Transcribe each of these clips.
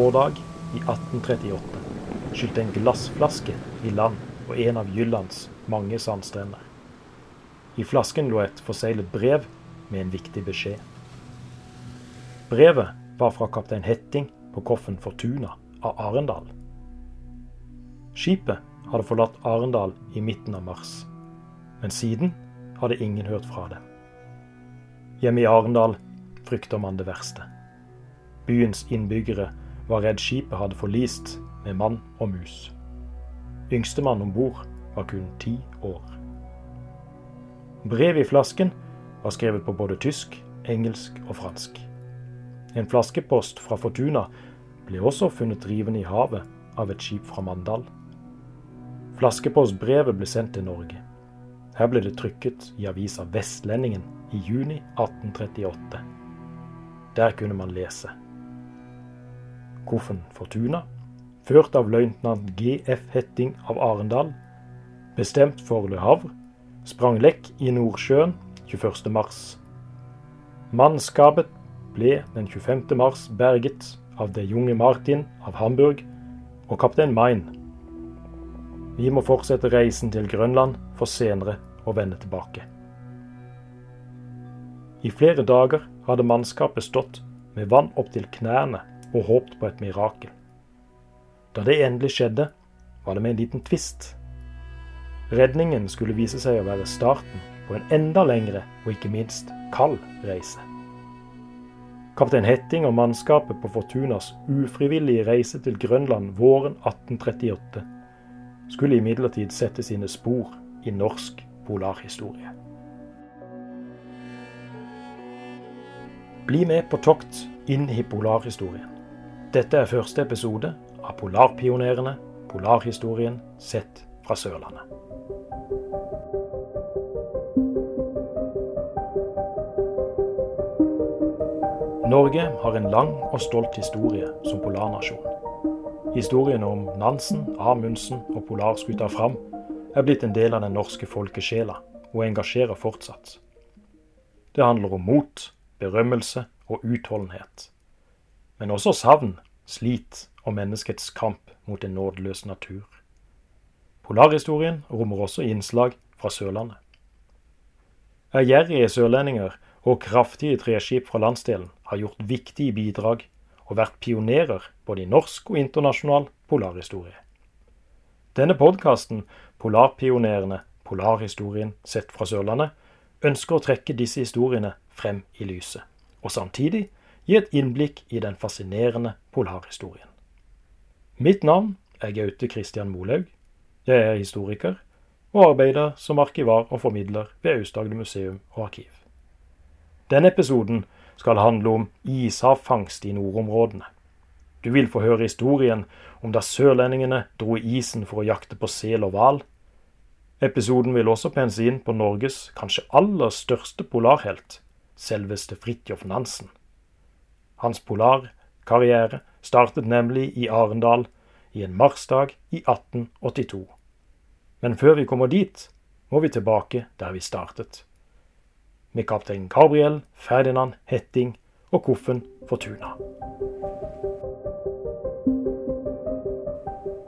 vårdag i 1838 skylte en glassflaske i land på en av Jyllands mange sandstrender. I flasken lå et forseglet brev med en viktig beskjed. Brevet var fra kaptein Hetting på Koffen Fortuna av Arendal. Skipet hadde forlatt Arendal i midten av mars, men siden hadde ingen hørt fra det. Hjemme i Arendal frykter man det verste. Byens innbyggere var redd skipet hadde forlist med mann og mus. Yngstemann om bord var kun ti år. Brevet i flasken var skrevet på både tysk, engelsk og fransk. En flaskepost fra Fortuna ble også funnet drivende i havet av et skip fra Mandal. Flaskepostbrevet ble sendt til Norge. Her ble det trykket i avisa Vestlendingen i juni 1838. Der kunne man lese. Koffen Fortuna, ført av løytnant G.F. Hetting av Arendal, bestemt for Le Havre, sprang lekk i Nordsjøen 21. mars. Mannskapet ble den 25. mars berget av det junge Martin av Hamburg og kaptein Main. Vi må fortsette reisen til Grønland for senere å vende tilbake. I flere dager hadde mannskapet stått med vann opp til knærne og håpt på et mirakel. Da det endelig skjedde, var det med en liten tvist. Redningen skulle vise seg å være starten på en enda lengre og ikke minst kald reise. Kaptein Hetting og mannskapet på Fortunas ufrivillige reise til Grønland våren 1838 skulle imidlertid sette sine spor i norsk polarhistorie. Bli med på tokt inn i polarhistorien. Dette er første episode av Polarpionerene polarhistorien sett fra Sørlandet. Norge har en lang og stolt historie som polarnasjon. Historien om Nansen, Amundsen og polarskuta Fram er blitt en del av den norske folkesjela og engasjerer fortsatt. Det handler om mot, berømmelse og utholdenhet. Men også savn, slit og menneskets kamp mot en nådeløs natur. Polarhistorien rommer også innslag fra Sørlandet. Ærgjerrige sørlendinger og kraftige treskip fra landsdelen har gjort viktige bidrag og vært pionerer både i norsk og internasjonal polarhistorie. Denne podkasten, Polarpionerene polarhistorien sett fra Sørlandet, ønsker å trekke disse historiene frem i lyset, og samtidig gi et innblikk i den fascinerende polarhistorien. Mitt navn er Gaute Christian Molaug. Jeg er historiker og arbeider som arkivar og formidler ved Aust-Agder museum og arkiv. Denne episoden skal handle om ishavfangst i nordområdene. Du vil få høre historien om da sørlendingene dro i isen for å jakte på sel og hval. Episoden vil også pense inn på Norges kanskje aller største polarhelt, selveste Fridtjof Nansen. Hans polarkarriere startet nemlig i Arendal i en marsdag i 1882. Men før vi kommer dit, må vi tilbake der vi startet med kaptein Gabriel Ferdinand Hetting og Koffen Fortuna.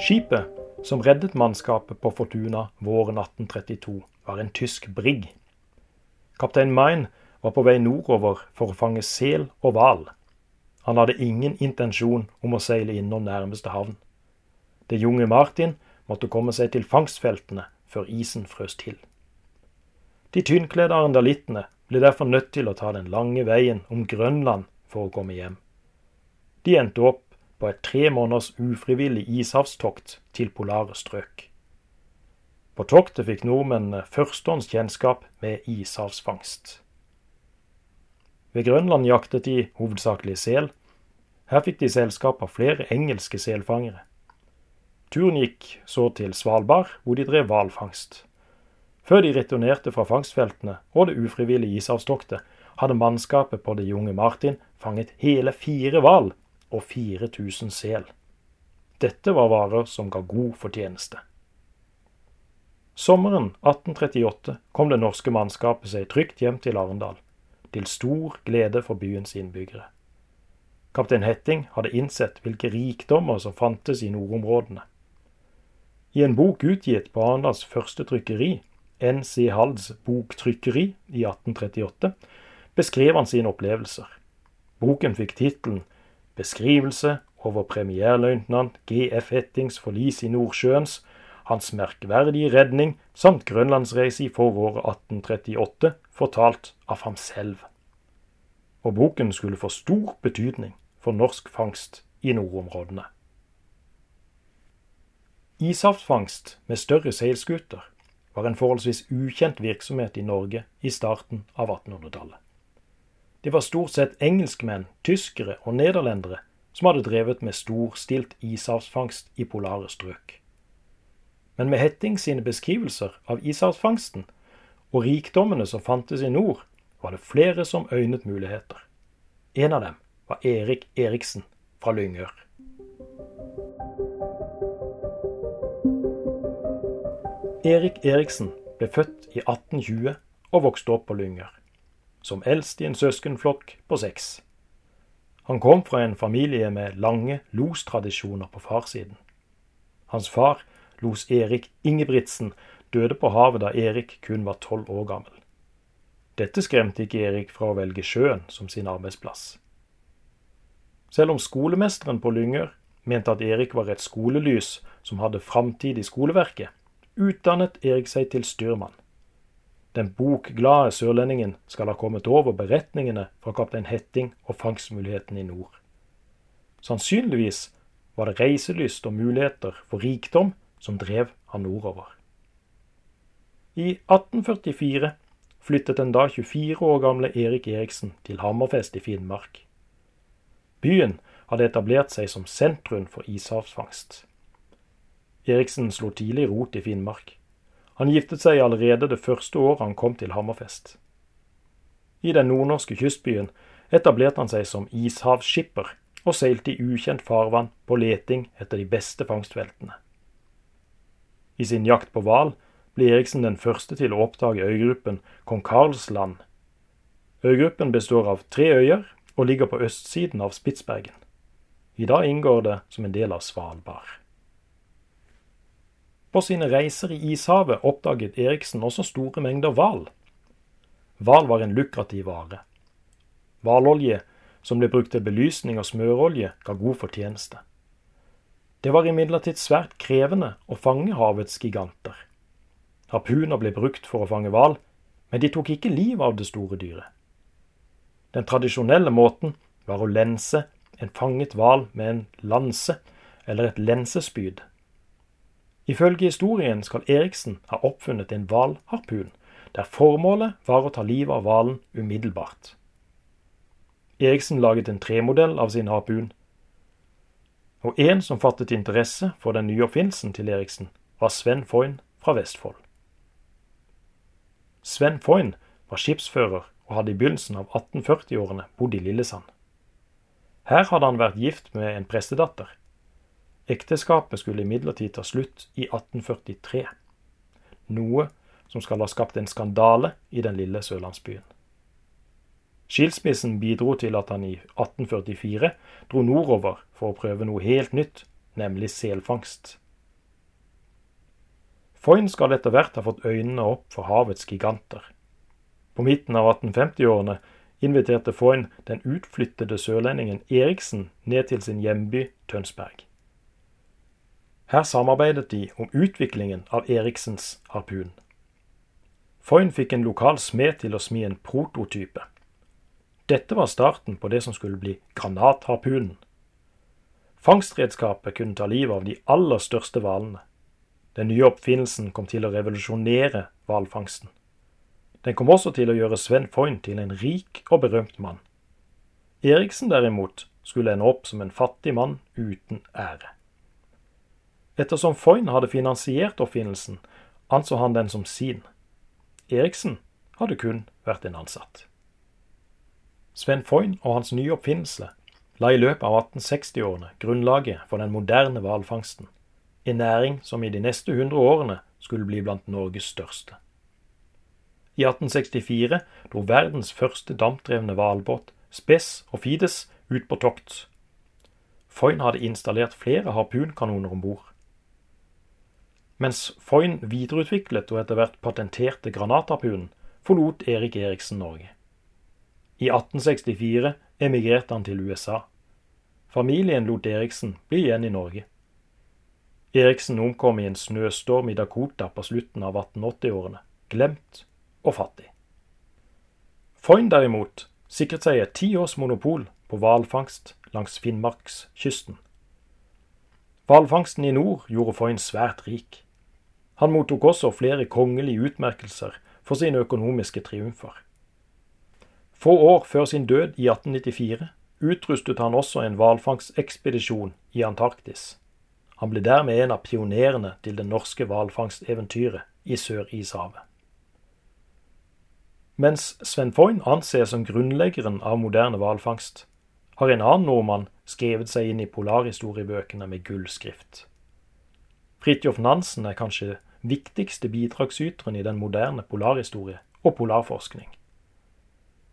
Skipet som reddet mannskapet på Fortuna våren 1832, var en tysk brigg. Kaptein Mein var på vei nordover for å fange sel og hval. Han hadde ingen intensjon om å seile innom nærmeste havn. Det junge Martin måtte komme seg til fangstfeltene før isen frøs til. De tynnkledde arendalittene ble derfor nødt til å ta den lange veien om Grønland for å komme hjem. De endte opp på et tre måneders ufrivillig ishavstokt til polare strøk. På toktet fikk nordmennene førstehånds kjennskap med ishavsfangst. Ved Grønland jaktet de hovedsakelig sel. Her fikk de selskap av flere engelske selfangere. Turen gikk så til Svalbard, hvor de drev hvalfangst. Før de returnerte fra fangstfeltene og det ufrivillige isavstoktet, hadde mannskapet på Det junge Martin fanget hele fire hval og 4000 sel. Dette var varer som ga god fortjeneste. Sommeren 1838 kom det norske mannskapet seg trygt hjem til Arendal, til stor glede for byens innbyggere. Kaptein Hetting hadde innsett hvilke rikdommer som fantes i nordområdene. I en bok utgitt på Arendals første trykkeri, N.C. Halds boktrykkeri i 1838, beskrev han sine opplevelser. Boken fikk tittelen Beskrivelse over premierløytnant G.F. Hettings forlis i Nordsjøens, hans merkverdige redning samt grønlandsreise i foråret 1838, fortalt av ham selv. Og boken skulle få stor betydning for norsk fangst i nordområdene. Ishaftfangst med større seilskuter var en forholdsvis ukjent virksomhet i Norge i starten av 1800-tallet. Det var stort sett engelskmenn, tyskere og nederlendere som hadde drevet med storstilt ishavsfangst i polare strøk. Men med Hetting sine beskrivelser av ishavsfangsten og rikdommene som fantes i nord, var det flere som øynet muligheter. En av dem var Erik Eriksen fra Lyngør. Erik Eriksen ble født i 1820 og vokste opp på Lyngør, som eldst i en søskenflokk på seks. Han kom fra en familie med lange lostradisjoner på farssiden. Hans far, los Erik Ingebrigtsen, døde på havet da Erik kun var tolv år gammel. Dette skremte ikke Erik fra å velge sjøen som sin arbeidsplass. Selv om skolemesteren på Lyngør mente at Erik var et skolelys som hadde framtid i skoleverket, utdannet Erik seg til styrmann. Den bokglade sørlendingen skal ha kommet over beretningene fra kaptein Hetting og fangstmulighetene i nord. Sannsynligvis var det reiselyst og muligheter for rikdom som drev han nordover. I 1844 flyttet den da 24 år gamle Erik Eriksen til Hammerfest i Finnmark. Byen hadde etablert seg som sentrum for ishavsfangst. Eriksen slo tidlig rot i Finnmark. Han giftet seg allerede det første året han kom til Hammerfest. I den nordnorske kystbyen etablerte han seg som ishavsskipper og seilte i ukjent farvann på leting etter de beste fangstfeltene. I sin jakt på hval ble Eriksen den første til å oppdage øygruppen Kong Karls land. Øygruppen består av tre øyer og ligger på østsiden av Spitsbergen. I dag inngår det som en del av Svalbard. På sine reiser i ishavet oppdaget Eriksen også store mengder hval. Hval var en lukrativ vare. Hvalolje, som ble brukt til belysning og smørolje, ga god fortjeneste. Det var imidlertid svært krevende å fange havets giganter. Harpuner ble brukt for å fange hval, men de tok ikke livet av det store dyret. Den tradisjonelle måten var å lense en fanget hval med en lanse eller et lensespyd. Ifølge historien skal Eriksen ha oppfunnet en hvalharpun, der formålet var å ta livet av hvalen umiddelbart. Eriksen laget en tremodell av sin harpun, og en som fattet interesse for den nye oppfinnelsen til Eriksen, var Sven Foyn fra Vestfold. Sven Foyn var skipsfører og hadde i begynnelsen av 1840-årene bodd i Lillesand. Her hadde han vært gift med en prestedatter, Ekteskapet skulle imidlertid ta slutt i 1843, noe som skal ha skapt en skandale i den lille sørlandsbyen. Skilsmissen bidro til at han i 1844 dro nordover for å prøve noe helt nytt, nemlig selfangst. Foyn skal etter hvert ha fått øynene opp for havets giganter. På midten av 1850-årene inviterte Foyn den utflyttede sørlendingen Eriksen ned til sin hjemby Tønsberg. Her samarbeidet de om utviklingen av Eriksens harpun. Foyn fikk en lokal smed til å smi en prototype. Dette var starten på det som skulle bli granatharpunen. Fangstredskapet kunne ta livet av de aller største hvalene. Den nye oppfinnelsen kom til å revolusjonere hvalfangsten. Den kom også til å gjøre Sven Foyn til en rik og berømt mann. Eriksen derimot skulle ende opp som en fattig mann uten ære. Ettersom Foyn hadde finansiert oppfinnelsen, anså han den som sin. Eriksen hadde kun vært en ansatt. Sven Foyn og hans nye oppfinnelse la i løpet av 1860-årene grunnlaget for den moderne hvalfangsten, en næring som i de neste hundre årene skulle bli blant Norges største. I 1864 dro verdens første dampdrevne hvalbåt, Spess og Fides, ut på tokt. Foyn hadde installert flere harpunkanoner om bord. Mens Foyn videreutviklet og etter hvert patenterte granatharpunen, forlot Erik Eriksen Norge. I 1864 emigrerte han til USA. Familien lot Eriksen bli igjen i Norge. Eriksen omkom i en snøstorm i Dakota på slutten av 1880-årene, glemt og fattig. Foyn derimot sikret seg et ti års monopol på hvalfangst langs Finnmarkskysten. Hvalfangsten i nord gjorde Foyn svært rik. Han mottok også flere kongelige utmerkelser for sine økonomiske triumfer. Få år før sin død i 1894 utrustet han også en hvalfangstekspedisjon i Antarktis. Han ble dermed en av pionerene til det norske hvalfangsteventyret i Sør-Ishavet. Mens Sven Foyn anses som grunnleggeren av moderne hvalfangst, har en annen nordmann skrevet seg inn i polarhistoriebøkene med gullskrift. Fridtjof Nansen er kanskje viktigste bidragsyteren i den moderne polarhistorie og polarforskning.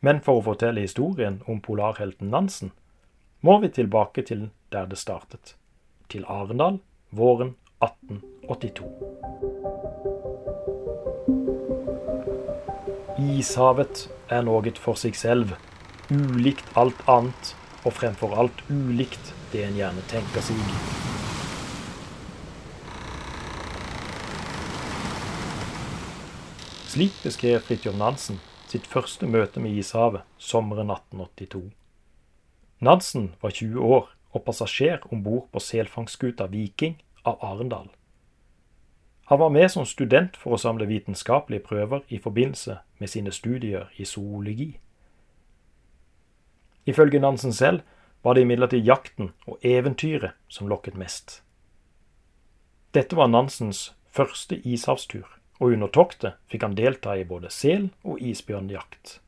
Men for å fortelle historien om polarhelten Nansen, må vi tilbake til der det startet til Arendal våren 1882. Ishavet er noe for seg selv, ulikt alt annet, og fremfor alt ulikt det en gjerne tenker seg. Slik beskrev Fridtjof Nansen sitt første møte med ishavet sommeren 1882. Nansen var 20 år og passasjer om bord på selfangstskuta Viking av Arendal. Han var med som student for å samle vitenskapelige prøver i forbindelse med sine studier i zoologi. Ifølge Nansen selv var det imidlertid jakten og eventyret som lokket mest. Dette var Nansens første ishavstur, og under toktet fikk han delta i både sel- og isbjørnjakt.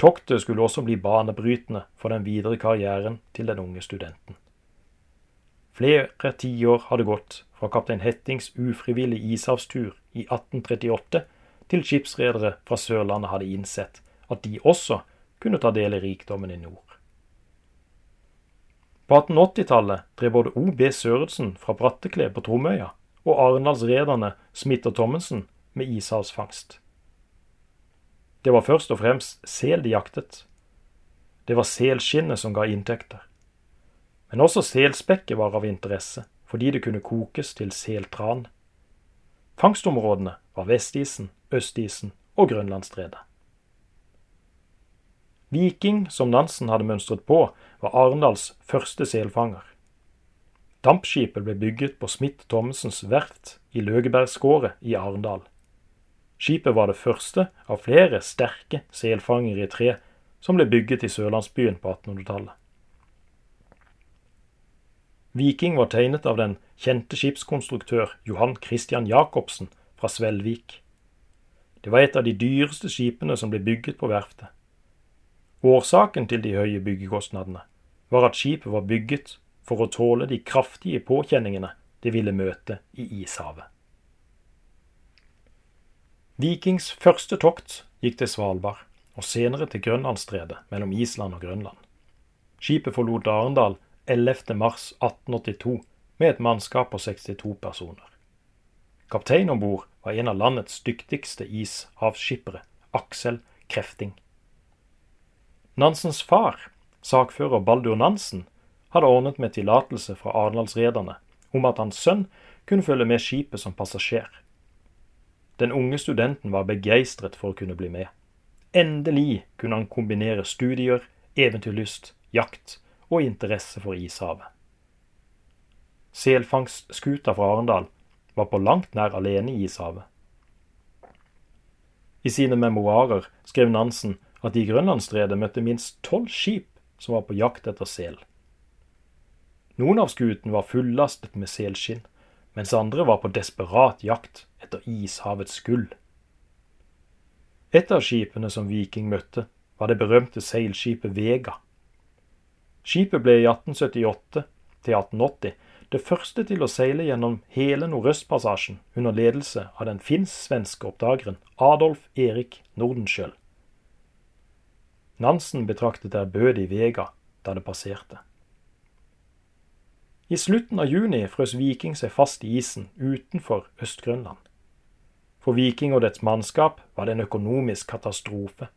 Toktet skulle også bli banebrytende for den videre karrieren til den unge studenten. Flere tiår hadde gått fra kaptein Hettings ufrivillige ishavstur i 1838 til skipsredere fra Sørlandet hadde innsett at de også kunne ta del i rikdommen i nord. På 1880-tallet drev både O.B. Sørensen fra Brattekle på Tromøya og Arendalsrederne Smith og Thommessen med ishavsfangst. Det var først og fremst sel de jaktet. Det var selskinnet som ga inntekter. Men også selspekket var av interesse, fordi det kunne kokes til seltran. Fangstområdene var Vestisen, Østisen og Grønlandsstredet. Viking, som Nansen hadde mønstret på, var Arendals første selfanger. Dampskipet ble bygget på Smith Thommessens verft i Løgebergskåret i Arendal. Skipet var det første av flere sterke selfangere i tre som ble bygget i sørlandsbyen på 1800-tallet. Viking var tegnet av den kjente skipskonstruktør Johan Christian Jacobsen fra Svelvik. Det var et av de dyreste skipene som ble bygget på verftet. Årsaken til de høye byggekostnadene var at skipet var bygget for å tåle de kraftige påkjenningene de ville møte i ishavet. Vikings første tokt gikk til Svalbard, og senere til Grønlandsstredet mellom Island og Grønland. Skipet forlot Arendal 11. mars 1882 med et mannskap på 62 personer. Kaptein om bord var en av landets dyktigste ishavsskippere, Aksel Krefting. Nansens far, sakfører Baldur Nansen, hadde ordnet med tillatelse fra Arendalsrederne om at hans sønn kunne følge med skipet som passasjer. Den unge studenten var begeistret for å kunne bli med. Endelig kunne han kombinere studier, eventyrlyst, jakt og interesse for ishavet. Selfangstskuta fra Arendal var på langt nær alene i ishavet. I sine memoarer skrev Nansen at de i Grønlandsstredet møtte minst tolv skip som var på jakt etter sel. Noen av skutene var fullastet med selskinn, mens andre var på desperat jakt etter ishavets gull. Et av skipene som Viking møtte, var det berømte seilskipet Vega. Skipet ble i 1878 til 1880 det første til å seile gjennom hele Nordøstpassasjen under ledelse av den finsk-svenske oppdageren Adolf Erik Nordenskjøld. Nansen betraktet ærbødig Vega da det passerte. I slutten av juni frøs Viking seg fast i isen utenfor Øst-Grønland. For Viking og dets mannskap var det en økonomisk katastrofe.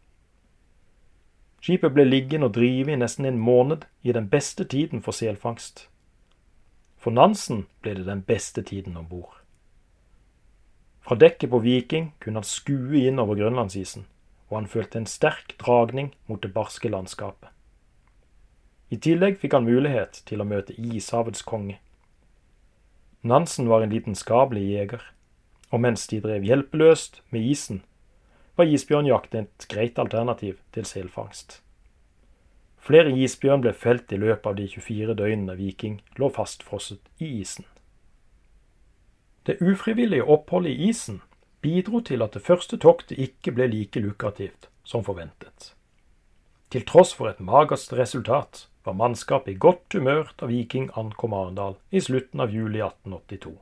Skipet ble liggende og drive i nesten en måned i den beste tiden for selfangst. For Nansen ble det den beste tiden om bord. Fra dekket på Viking kunne han skue inn over grønlandsisen, og han følte en sterk dragning mot det barske landskapet. I tillegg fikk han mulighet til å møte ishavets konge. Nansen var en lidenskapelig jeger, og mens de drev hjelpeløst med isen, var isbjørnjakt et greit alternativ til selfangst. Flere isbjørn ble felt i løpet av de 24 døgnene Viking lå fastfrosset i isen. Det ufrivillige oppholdet i isen bidro til at det første toktet ikke ble like lukrativt som forventet. Til tross for et magert resultat var mannskapet i godt humør da Viking ankom Arendal i slutten av juli 1882.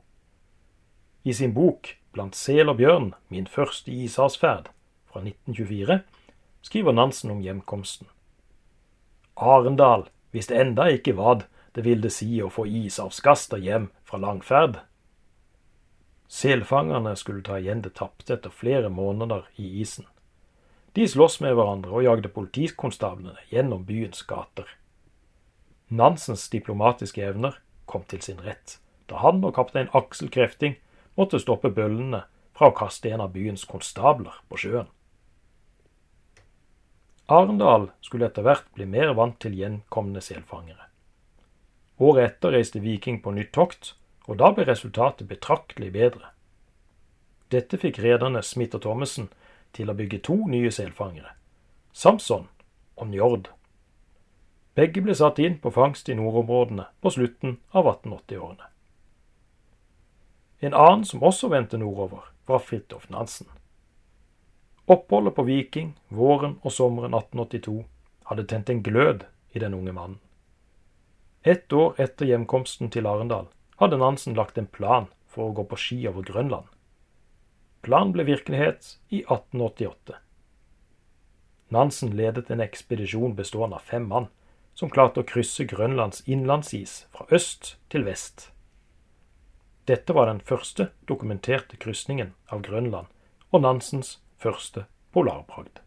I sin bok Blant sel og bjørn min første ishavsferd fra 1924 skriver Nansen om hjemkomsten. Arendal visste enda ikke hva det ville si å få ishavsgaster hjem fra langferd. Selfangerne skulle ta igjen det tapte etter flere måneder i isen. De sloss med hverandre og jagde politikonstablene gjennom byens gater. Nansens diplomatiske evner kom til sin rett da han og kaptein Aksel Krefting måtte stoppe bøllene fra å kaste en av byens konstabler på sjøen. Arendal skulle etter hvert bli mer vant til gjenkomne selfangere. Året etter reiste Viking på nytt tokt, og da ble resultatet betraktelig bedre. Dette fikk rederne Smith og Thommessen til å bygge to nye selfangere, Samson og Njord. Begge ble satt inn på fangst i nordområdene på slutten av 1880-årene. En annen som også vendte nordover, var Fridtjof Nansen. Oppholdet på Viking våren og sommeren 1882 hadde tent en glød i den unge mannen. Ett år etter hjemkomsten til Arendal hadde Nansen lagt en plan for å gå på ski over Grønland. Planen ble virkelighet i 1888. Nansen ledet en ekspedisjon bestående av fem mann, som klarte å krysse Grønlands innlandsis fra øst til vest. Dette var den første dokumenterte krysningen av Grønland og Nansens første polarbragd.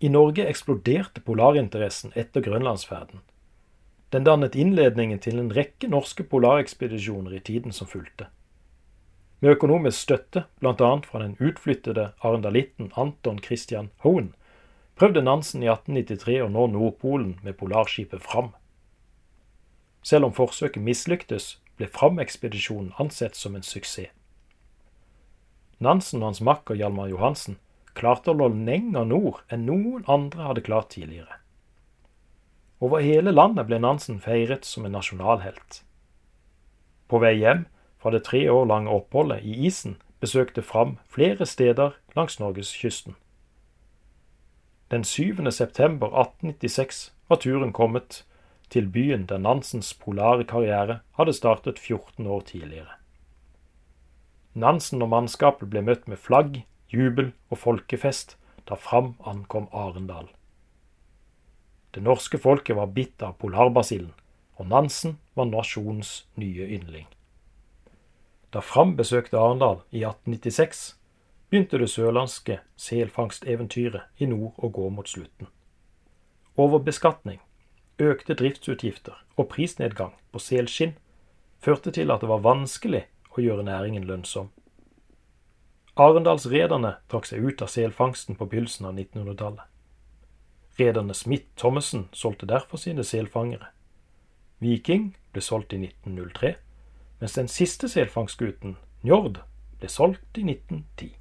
I Norge eksploderte polarinteressen etter grønlandsferden, den dannet innledningen til en rekke norske polarekspedisjoner i tiden som fulgte. Med økonomisk støtte, bl.a. fra den utflyttede arendalitten Anton Christian Hoen, prøvde Nansen i 1893 å nå Nordpolen med polarskipet Fram. Selv om forsøket mislyktes, ble Fram-ekspedisjonen ansett som en suksess. Nansen og hans makker Hjalmar Johansen klarte å nå lenger nord enn noen andre hadde klart tidligere. Over hele landet ble Nansen feiret som en nasjonalhelt. På vei hjem fra det tre år lange oppholdet i isen besøkte Fram flere steder langs norgeskysten. Den 7. september 1896 var turen kommet til byen der Nansens polare karriere hadde startet 14 år tidligere. Nansen og mannskapet ble møtt med flagg, jubel og folkefest da Fram ankom Arendal. Det norske folket var bitt av polarbasillen, og Nansen var nasjonens nye yndling. Da Fram besøkte Arendal i 1896, begynte det sørlandske selfangsteventyret i nord å gå mot slutten. Overbeskatning, økte driftsutgifter og prisnedgang på selskinn førte til at det var vanskelig å gjøre næringen lønnsom. Arendalsrederne trakk seg ut av selfangsten på begynnelsen av 1900-tallet. Rederne Smith Thommessen solgte derfor sine selfangere. Viking ble solgt i 1903, mens den siste selfangstskuten, Njord, ble solgt i 1910.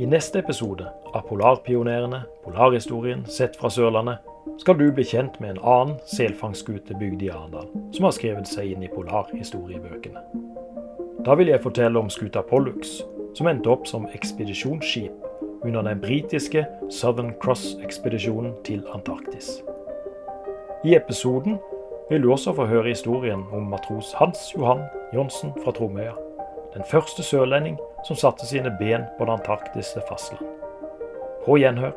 I neste episode av Polarpionerene, polarhistorien sett fra Sørlandet, skal du bli kjent med en annen selfangstskute bygd i Arendal, som har skrevet seg inn i polarhistoriebøkene. Da vil jeg fortelle om skuta Pollux, som endte opp som ekspedisjonsskip under den britiske Southern Cross-ekspedisjonen til Antarktis. I episoden vil du også få høre historien om matros Hans Johan Johnsen fra Tromøya, den første sørlending som satte sine ben på det antarktiske fastland. På gjenhør.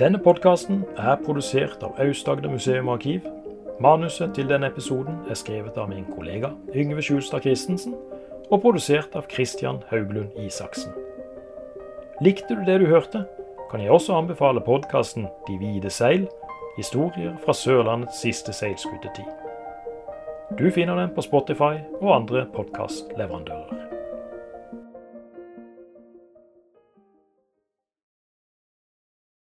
Denne podkasten er produsert av Aust-Agder museum og arkiv. Manuset til denne episoden er skrevet av min kollega Yngve Skjulstad Christensen, og produsert av Christian Hauglund Isaksen. Likte du det du hørte, kan jeg også anbefale podkasten De hvite seil historier fra Sørlandets siste seilskutetid. Du finner den på Spotify og andre podkastleverandører.